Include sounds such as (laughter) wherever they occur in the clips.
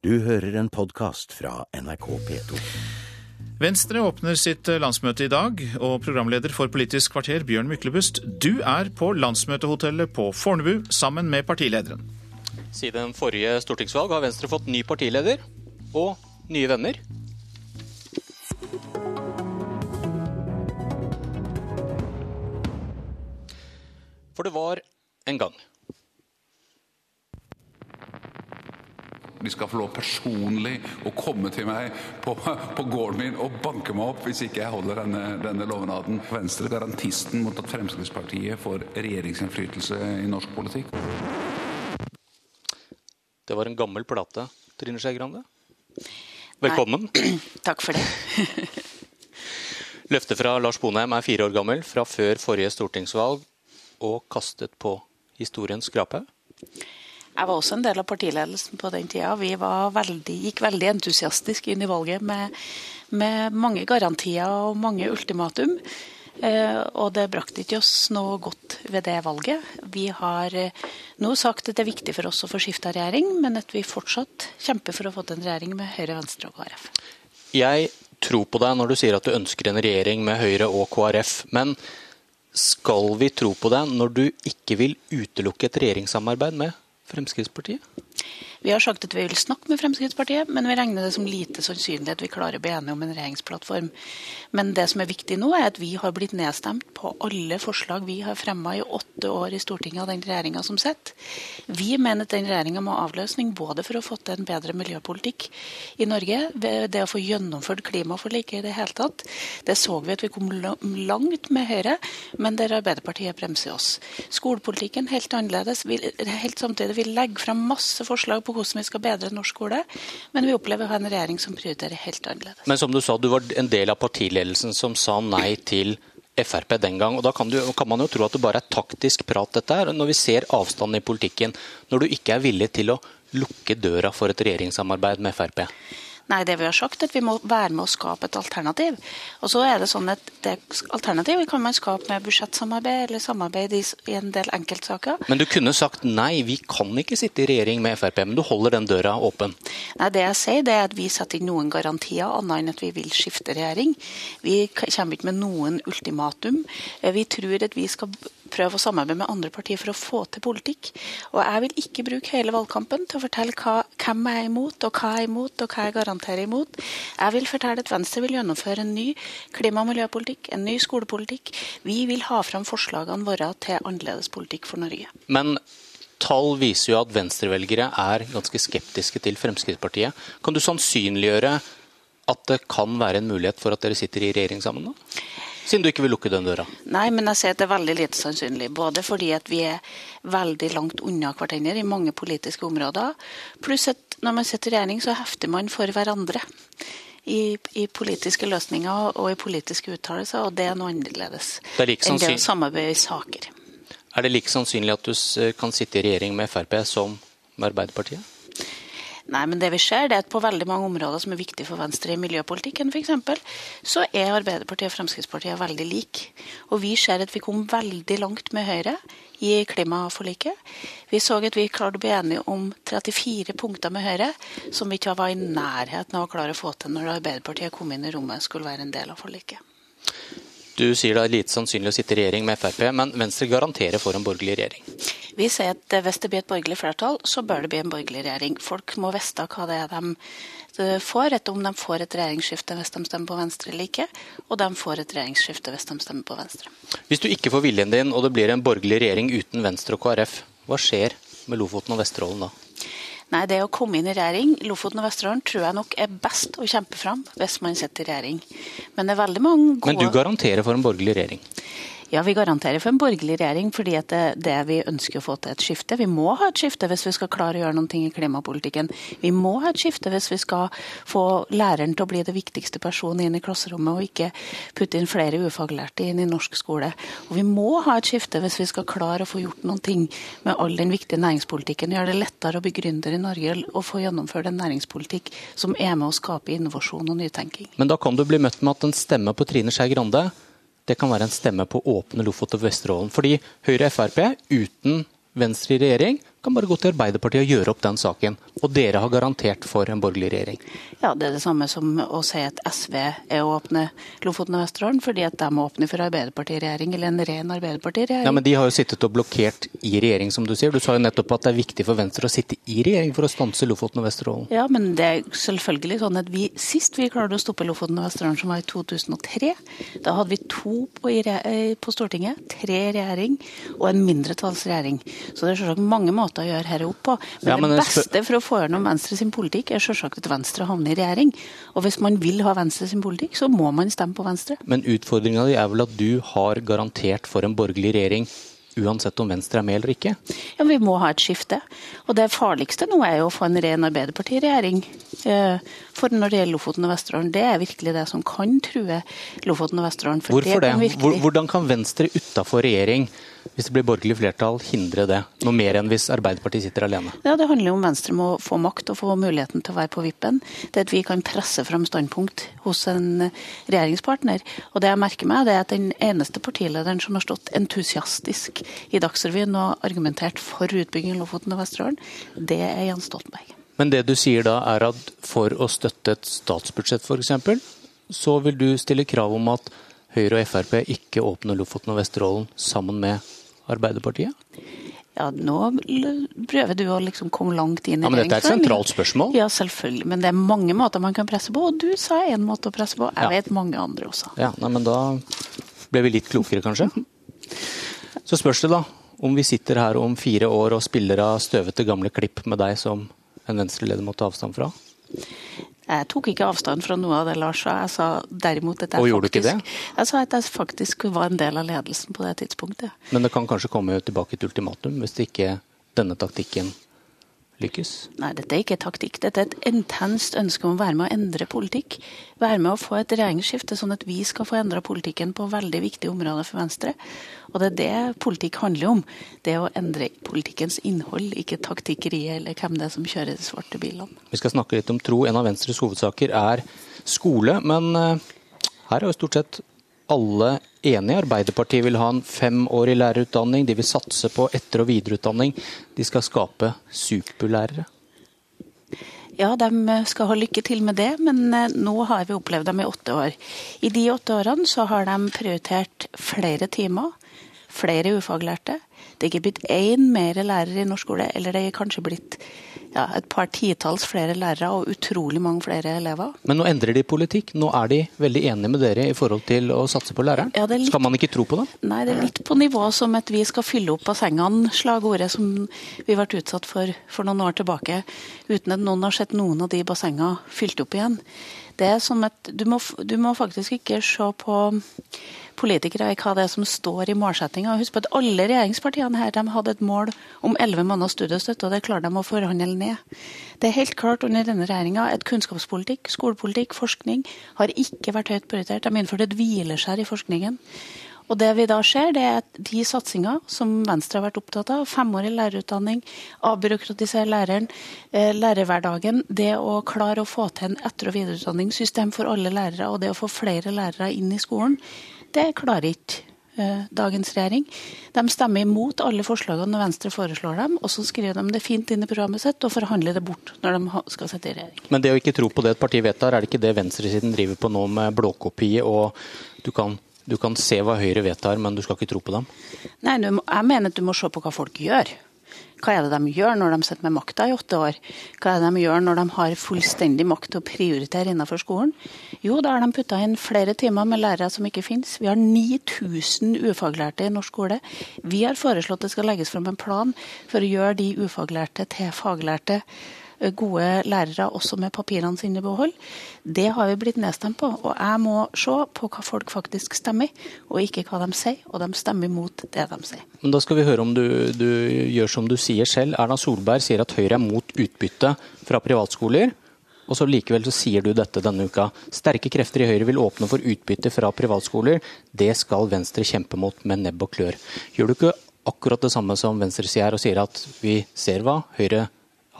Du hører en podkast fra NRK P2. Venstre åpner sitt landsmøte i dag, og programleder for Politisk kvarter, Bjørn Myklebust, du er på landsmøtehotellet på Fornebu sammen med partilederen. Siden forrige stortingsvalg har Venstre fått ny partileder og nye venner. For det var en gang. De skal få lov personlig å komme til meg på, på, gården min og banke meg opp hvis ikke jeg holder denne, denne lovnaden. Venstre garantisten mot at Fremskrittspartiet får regjeringsinnflytelse i norsk politikk. Det var en gammel plate, Trine Skei Grande. Velkommen. Nei. (clears throat) Takk for det. (laughs) Løftet fra Lars Bonheim er fire år gammel, fra før forrige stortingsvalg, og kastet på historiens skraphaug. Jeg var også en del av partiledelsen på den tida. Vi veldig, gikk veldig entusiastisk inn i valget med, med mange garantier og mange ultimatum. Eh, og det brakte ikke oss noe godt ved det valget. Vi har eh, nå sagt at det er viktig for oss å få skifta regjering, men at vi fortsatt kjemper for å få til en regjering med Høyre, Venstre og KrF. Jeg tror på deg når du sier at du ønsker en regjering med Høyre og KrF. Men skal vi tro på deg når du ikke vil utelukke et regjeringssamarbeid med Fremskrittspartiet? Vi har sagt at vi vil snakke med Fremskrittspartiet, men vi regner det som lite sannsynlig at vi klarer å bli enige om en regjeringsplattform. Men det som er viktig nå, er at vi har blitt nedstemt på alle forslag vi har fremma i åtte år i Stortinget av den regjeringa som sitter. Vi mener at den regjeringa må ha avløsning både for å få til en bedre miljøpolitikk i Norge, det å få gjennomført klimaforliket i det hele tatt. Det så vi at vi kom langt med Høyre, men der Arbeiderpartiet bremser oss. Skolepolitikken helt annerledes. Vi, helt samtidig, vi legger frem masse forslag på på hvordan vi skal bedre norsk skole, men vi opplever å ha en regjering som prioriterer helt annerledes. Men som du sa, du var en del av partiledelsen som sa nei til Frp den gang. og Da kan, du, kan, man jo tro at det bare er taktisk prat, dette her. Når vi ser avstanden i politikken, når du ikke er villig til å lukke døra for et regjeringssamarbeid med Frp? Nei, det vi har sagt, er at vi må være med å skape et alternativ. Og så er det sånn at det Alternativet kan man skape med budsjettsamarbeid eller samarbeid i, i en del enkeltsaker. Men du kunne sagt nei, vi kan ikke sitte i regjering med Frp, men du holder den døra åpen? Nei, det jeg sier, det er at vi setter inn noen garantier, annet enn at vi vil skifte regjering. Vi kommer ikke med noen ultimatum. Vi tror at vi skal prøve å samarbeide med andre partier for å få til politikk. Og jeg vil ikke bruke hele valgkampen til å fortelle hva, hvem jeg er imot, og hva jeg er imot, og hva jeg garanterer imot. Jeg vil fortelle at Venstre vil gjennomføre en ny klima- og miljøpolitikk, en ny skolepolitikk. Vi vil ha fram forslagene våre til annerledes politikk for Norge. Men tall viser jo at venstrevelgere er ganske skeptiske til Fremskrittspartiet. Kan du sannsynliggjøre at det kan være en mulighet for at dere sitter i regjering sammen? da? Siden du ikke vil lukke den døra? Nei, men jeg sier at det er veldig lite sannsynlig. Både fordi at vi er veldig langt unna hverandre i mange politiske områder, pluss at når man sitter i regjering, så hefter man for hverandre. I, i, politiske løsninger og i politiske uttalelser, og det er noe annerledes like enn det å samarbeide i saker. Er det like sannsynlig at du kan sitte i regjering med Frp som med Arbeiderpartiet? Nei, men det vi ser, det er at på veldig mange områder som er viktige for Venstre i miljøpolitikken f.eks., så er Arbeiderpartiet og Fremskrittspartiet veldig like. Og vi ser at vi kom veldig langt med Høyre i klimaforliket. Vi så at vi klarte å bli enige om 34 punkter med Høyre som vi ikke var i nærheten av å klare å få til når Arbeiderpartiet kom inn i rommet skulle være en del av forliket. Du sier det er lite sannsynlig å sitte i regjering med Frp, men Venstre garanterer for en borgerlig regjering? Vi sier at hvis det blir et borgerlig flertall, så bør det bli en borgerlig regjering. Folk må vite hva det er de får, etter om de får et regjeringsskifte hvis de stemmer på Venstre eller ikke, og de får et regjeringsskifte hvis de stemmer på Venstre. Hvis du ikke får viljen din, og det blir en borgerlig regjering uten Venstre og KrF, hva skjer med Lofoten og Vesterålen da? Nei, det å komme inn i regjering, Lofoten og Vesterålen, tror jeg nok er best å kjempe fram hvis man sitter i regjering. Men det er veldig mange gode Men du garanterer for en borgerlig regjering? Ja, vi garanterer for en borgerlig regjering fordi det er det vi ønsker å få til et skifte. Vi må ha et skifte hvis vi skal klare å gjøre noe i klimapolitikken. Vi må ha et skifte hvis vi skal få læreren til å bli det viktigste personen inn i klasserommet, og ikke putte inn flere ufaglærte inn i norsk skole. Og vi må ha et skifte hvis vi skal klare å få gjort noe med all den viktige næringspolitikken. Gjøre det lettere å bli gründer i Norge og få gjennomført en næringspolitikk som er med å skape innovasjon og nytenking. Men da kan du bli møtt med at en stemme på Trine Skei Grande det kan være en stemme på åpne Lofot og Vesterålen. Fordi Høyre og Frp uten Venstre i regjering kan bare gå til Arbeiderpartiet og gjøre opp den saken. Og dere har garantert for en borgerlig regjering. Ja, Det er det samme som å si at SV er å åpne Lofoten og Vesterålen fordi at de åpner for Arbeiderpartiregjering, eller en ren Arbeiderpartiregjering. Ja, Men de har jo sittet og blokkert i regjering, som du sier. Du sa jo nettopp at det er viktig for Venstre å sitte i regjering for å stanse Lofoten og Vesterålen. Ja, men det er selvfølgelig sånn at vi sist vi klarte å stoppe Lofoten og Vesterålen, som var i 2003, da hadde vi to på, eh, på Stortinget, tre i regjering og en mindretallsregjering. Så det er selvsagt mange måter måter å gjøre dette opp på. Men, ja, men det beste for å få gjennom Venstre sin politikk, er selvsagt at Venstre havner i regjering. Og hvis man vil ha Venstre sin politikk, så må man stemme på Venstre. Men utfordringa di er vel at du har garantert for en borgerlig regjering uansett om Venstre er med eller ikke? Ja, Vi må ha et skifte. Og det farligste nå er jo å få en ren Arbeiderpartiregjering. Eh, for når det gjelder Lofoten og Vesterålen, det er virkelig det som kan true Lofoten og Vesterålen. Hvorfor det? Virkelig... Hvordan kan Venstre utafor regjering hvis det blir borgerlig flertall, hindre det? Noe mer enn hvis Arbeiderpartiet sitter alene? Ja, Det handler jo om Venstre må få makt og få muligheten til å være på vippen. Det at vi kan presse fram standpunkt hos en regjeringspartner. Og det jeg merker meg, det er at den eneste partilederen som har stått entusiastisk i Dagsrevyen og argumentert for utbygging i Lofoten og Vesterålen, det er Jens Stoltenberg. Men det du sier da er at for å støtte et statsbudsjett f.eks., så vil du stille krav om at Høyre og Frp ikke åpner Lofoten og Vesterålen sammen med Arbeiderpartiet? Ja, nå prøver du å liksom komme langt inn i ja, men Dette er et sentralt spørsmål? Ja, selvfølgelig. Men det er mange måter man kan presse på. Og du sa én måte å presse på. Jeg ja. vet mange andre også. Ja, nei, men Da ble vi litt klokere, kanskje. (laughs) Så spørs det da om vi sitter her om fire år og spiller av støvete gamle klipp med deg som en venstreleder må ta avstand fra? Jeg tok ikke avstand fra noe av det Lars sa. Jeg sa derimot at jeg, faktisk, det? jeg sa at jeg faktisk var en del av ledelsen på det tidspunktet. Men det kan kanskje komme tilbake et ultimatum hvis det ikke denne taktikken lykkes? Nei, dette er ikke taktikk. Dette er et intenst ønske om å være med å endre politikk. Være med å få et regjeringsskifte, sånn at vi skal få endra politikken på veldig viktige områder for Venstre. Og det er det politikk handler om. Det å endre politikkens innhold, ikke taktikkeriet eller hvem det er som kjører de svarte bilene. Vi skal snakke litt om tro. En av Venstres hovedsaker er skole. Men eh, her er jo stort sett alle enige. Arbeiderpartiet vil ha en femårig lærerutdanning. De vil satse på etter- og videreutdanning. De skal skape superlærere. Ja, de skal ha lykke til med det, men eh, nå har vi opplevd dem i åtte år. I de åtte årene så har de prioritert flere timer, flere ufaglærte. Det er ikke blitt én mer lærer i norsk skole, eller det er kanskje blitt ja, et par titalls flere lærere og utrolig mange flere elever. Men nå endrer de politikk. Nå er de veldig enige med dere i forhold til å satse på læreren. Ja, litt... Skal man ikke tro på det? Nei, det er litt på nivå som at vi skal fylle opp bassengene, slagordet som vi ble utsatt for for noen år tilbake, uten at noen har sett noen av de bassengene fylt opp igjen. Det er som at du må, du må faktisk ikke se på politikere i hva det er som står i målsettinga. Husk på at alle regjeringspartiene her de hadde et mål om elleve måneders studiestøtte, og det klarer de å forhandle ned. Det er helt klart under denne regjeringa at kunnskapspolitikk, skolepolitikk, forskning har ikke vært høyt prioritert. De innførte innført et hvileskjær i forskningen. Og det vi da ser, det er at de satsinger som Venstre har vært opptatt av, femårig lærerutdanning, avbyråkratisere læreren, eh, lærerhverdagen, det å klare å få til en etter- og videreutdanningssystem for alle lærere, og det å få flere lærere inn i skolen, det klarer ikke eh, dagens regjering. De stemmer imot alle forslagene når Venstre foreslår dem, og så skriver de det fint inn i programmet sitt og forhandler det bort når de skal sette i regjering. Men det å ikke tro på det et parti vedtar, er det ikke det venstresiden driver på nå med blåkopi, og du kan, du kan se hva Høyre vedtar, men du skal ikke tro på dem? Nei, jeg mener at du må se på hva folk gjør. Hva er det de gjør når de sitter med makta i åtte år? Hva er det de gjør når de har fullstendig makt til å prioritere innenfor skolen? Jo, da har de putta inn flere timer med lærere som ikke finnes. Vi har 9000 ufaglærte i norsk skole. Vi har foreslått det skal legges fram en plan for å gjøre de ufaglærte til faglærte gode lærere også med papirene sine i behold. Det har vi blitt nedstemt på. Og jeg må se på hva folk faktisk stemmer, og ikke hva de sier. Og de stemmer mot det de sier. Men Da skal vi høre om du, du gjør som du sier selv. Erna Solberg sier at Høyre er mot utbytte fra privatskoler. Og så Likevel så sier du dette denne uka. Sterke krefter i Høyre vil åpne for utbytte fra privatskoler. Det skal Venstre kjempe mot med nebb og klør. Gjør du ikke akkurat det samme som Venstre sier, og sier at vi ser hva Høyre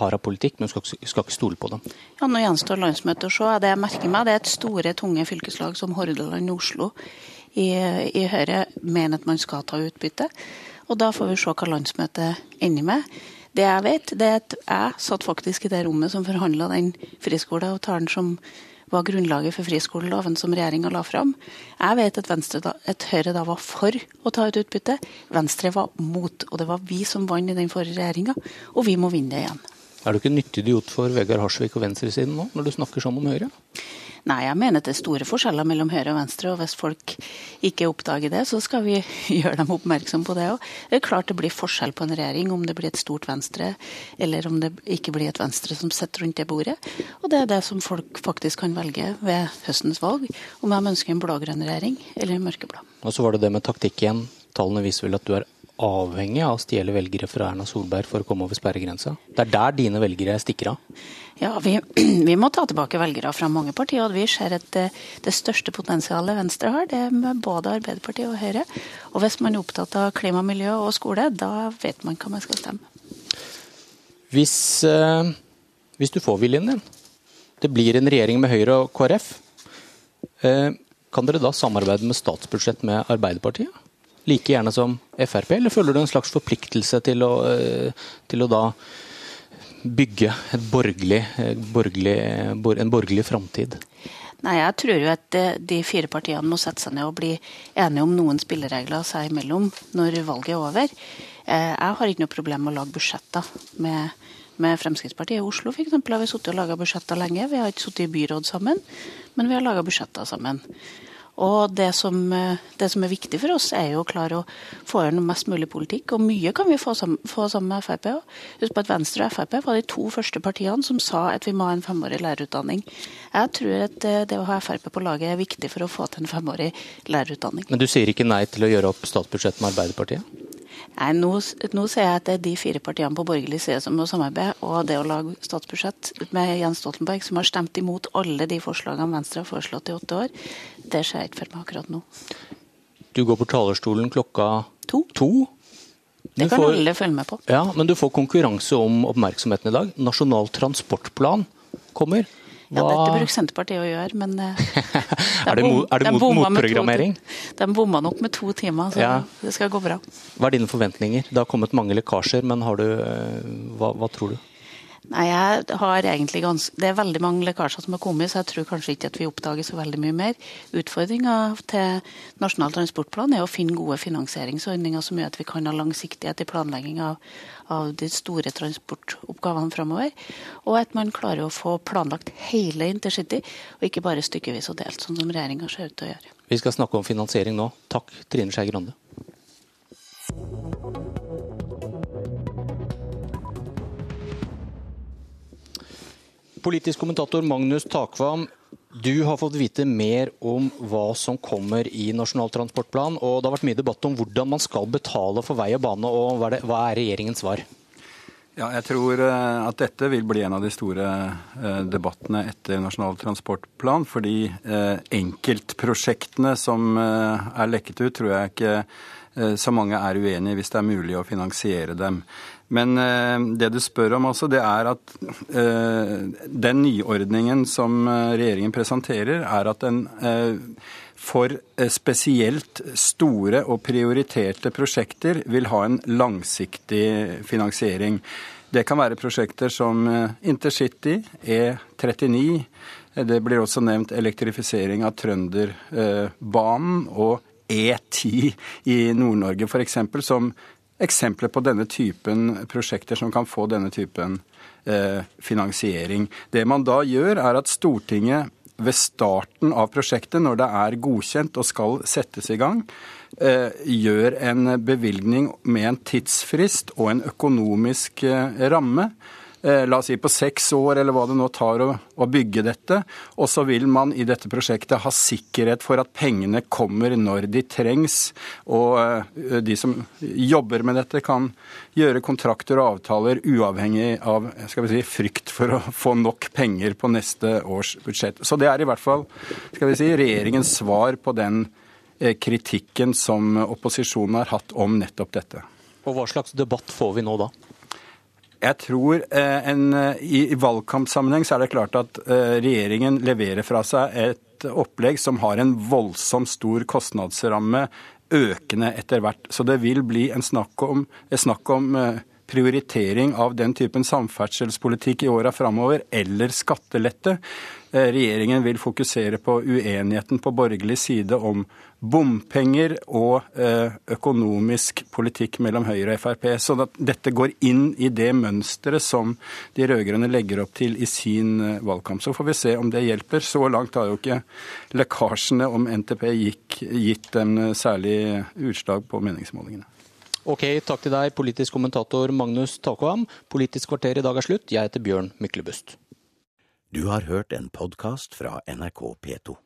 har av politikk, men skal, skal ikke stole på dem. Ja, Nå gjenstår landsmøtet å se. Det jeg merker meg, det er et store, tunge fylkeslag som Hordaland og Oslo i, i Høyre mener at man skal ta utbytte. Og da får vi se hva landsmøtet ender med. Det jeg vet, det er at jeg satt faktisk i det rommet som forhandla den friskoleavtalen som var grunnlaget for friskoleloven som regjeringa la fram. Jeg vet at, Venstre da, at Høyre da var for å ta ut utbytte. Venstre var mot. Og det var vi som vant i den forrige regjeringa, og vi må vinne det igjen. Er du ikke nyttig idiot for Vegard Harsvik og venstresiden nå, når du snakker sånn om Høyre? Nei, jeg mener det er store forskjeller mellom høyre og venstre, og hvis folk ikke oppdager det, så skal vi (laughs) gjøre dem oppmerksom på det òg. Det er klart det blir forskjell på en regjering om det blir et stort venstre, eller om det ikke blir et venstre som sitter rundt det bordet. Og det er det som folk faktisk kan velge ved høstens valg, om de ønsker en blå-grønn regjering eller en mørkeblå. Og så var det det med taktikk igjen. Tallene viser vel at du er avhengig av å stjele velgere fra Erna Solberg for å komme over sperregrensa? Det er der dine velgere stikker av? Ja, vi, (clears throat) vi, må ta tilbake velgere fra mange partier. og Vi ser at det, det, største potensialet Venstre har, det er med både Arbeiderpartiet og Høyre. Og hvis man er opptatt av klima, miljø og skole, da vet man hva man skal stemme. Hvis, eh, hvis du får viljen din, det blir en regjering med Høyre og KrF, eh, kan dere da samarbeide med statsbudsjett med Arbeiderpartiet? Like gjerne som Frp, eller føler du en slags forpliktelse til å, eh, til å da bygge borgerlig, eh, borgerlig, en borgerlig framtid? Nei, Jeg tror jo at eh, de fire partiene må sette seg ned og bli enige om noen spilleregler seg imellom når valget er over. Jeg har ikke noe problem med å lage budsjetter med, med Fremskrittspartiet. I Oslo for eksempel, har vi sittet og laga budsjetter lenge. Vi har ikke sittet i byråd sammen, men vi har laga budsjetter sammen. Og det som, eh, det som, er viktig for oss, er jo å klare å få gjennom mest mulig politikk. Og mye kan vi få sammen, med Frp òg. Husk på at Venstre og Frp var de to første partiene som sa at vi må ha en femårig lærerutdanning. Jeg tror at eh, det å ha Frp på laget er viktig for å få til en femårig lærerutdanning. Men du sier ikke nei til å gjøre opp statsbudsjett med Arbeiderpartiet? Nei, nå, nå ser jeg at det er de fire partiene på borgerlig side som må samarbeide, og det å lage statsbudsjett med Jens Stoltenberg, som har stemt imot alle de forslagene Venstre har foreslått i åtte år, det ser jeg ikke for meg akkurat nå. Du går på talerstolen klokka to. to. Det kan får, alle følge med på. Ja, Men du får konkurranse om oppmerksomheten i dag. Nasjonal transportplan kommer. Ja, dette bruker Senterpartiet å gjøre, men de, eh, (laughs) Er det, mo, er det mot, motprogrammering? De bomma nok med to timer, så ja. det skal gå bra. Hva er dine forventninger? Det har kommet mange lekkasjer, men har du, eh, hva, hva tror du? Nei, jeg har egentlig ganske, Det er veldig mange lekkasjer som har kommet, så jeg tror kanskje ikke at vi oppdager så veldig mye mer. Utfordringa til Nasjonal transportplan er å finne gode finansieringsordninger som gjør at vi kan ha langsiktighet i planlegging av, av de store transportoppgavene framover. Og at man klarer å få planlagt hele intercity, og ikke bare stykkevis og delt, sånn som regjeringa ser ut til å gjøre. Vi skal snakke om finansiering nå. Takk, Trine Skei Grande. Politisk kommentator Magnus Takvam, du har fått vite mer om hva som kommer i Nasjonal transportplan. og Det har vært mye debatt om hvordan man skal betale for vei og bane. og Hva er, hva er regjeringens svar? Ja, jeg tror eh, at dette vil bli en av de store eh, debattene etter Nasjonal transportplan. Fordi eh, enkeltprosjektene som er lekket ut, tror jeg ikke så mange er uenig i hvis det er mulig å finansiere dem. Men eh, det du spør om også, det er at eh, den nyordningen som eh, regjeringen presenterer, er at den for spesielt store og prioriterte prosjekter vil ha en langsiktig finansiering. Det kan være prosjekter som Intercity, E39. Det blir også nevnt elektrifisering av Trønderbanen og E10 i Nord-Norge f.eks., som eksempler på denne typen prosjekter som kan få denne typen eh, finansiering. Det man da gjør, er at Stortinget ved starten av prosjektet, når det er godkjent og skal settes i gang, eh, gjør en bevilgning med en tidsfrist og en økonomisk eh, ramme la oss si på seks år, eller hva det nå tar å, å, bygge dette. Og så vil man i dette prosjektet ha sikkerhet for at pengene kommer når de trengs. Og uh, de som jobber med dette, kan gjøre kontrakter og avtaler uavhengig av skal vi si, frykt for å få nok penger på neste års budsjett. Så det er i hvert fall skal vi si, regjeringens svar på den uh, kritikken som opposisjonen har hatt om nettopp dette. Og Hva slags debatt får vi nå da? Jeg tror eh, en, eh, i, i valgkampsammenheng så er det klart at eh, regjeringen leverer fra seg et opplegg som har en voldsomt stor kostnadsramme, økende etter hvert. Så det vil bli en snakk om, snakk om prioritering av den typen samferdselspolitikk i åra framover, eller skattelette. Eh, regjeringen vil fokusere på uenigheten på borgerlig side om bompenger og eh, økonomisk politikk mellom Høyre og Frp. Så dette går inn i det mønsteret som de rød-grønne legger opp til i sin eh, valgkamp. Så får vi se om det hjelper. Så langt har jo ikke lekkasjene om NTP gitt en særlig utslag på meningsmålingene. Ok, takk til deg, politisk kommentator Magnus Takvam. Politisk kvarter i dag er slutt. Jeg heter Bjørn Myklebust. Du har hørt en podkast fra NRK P2.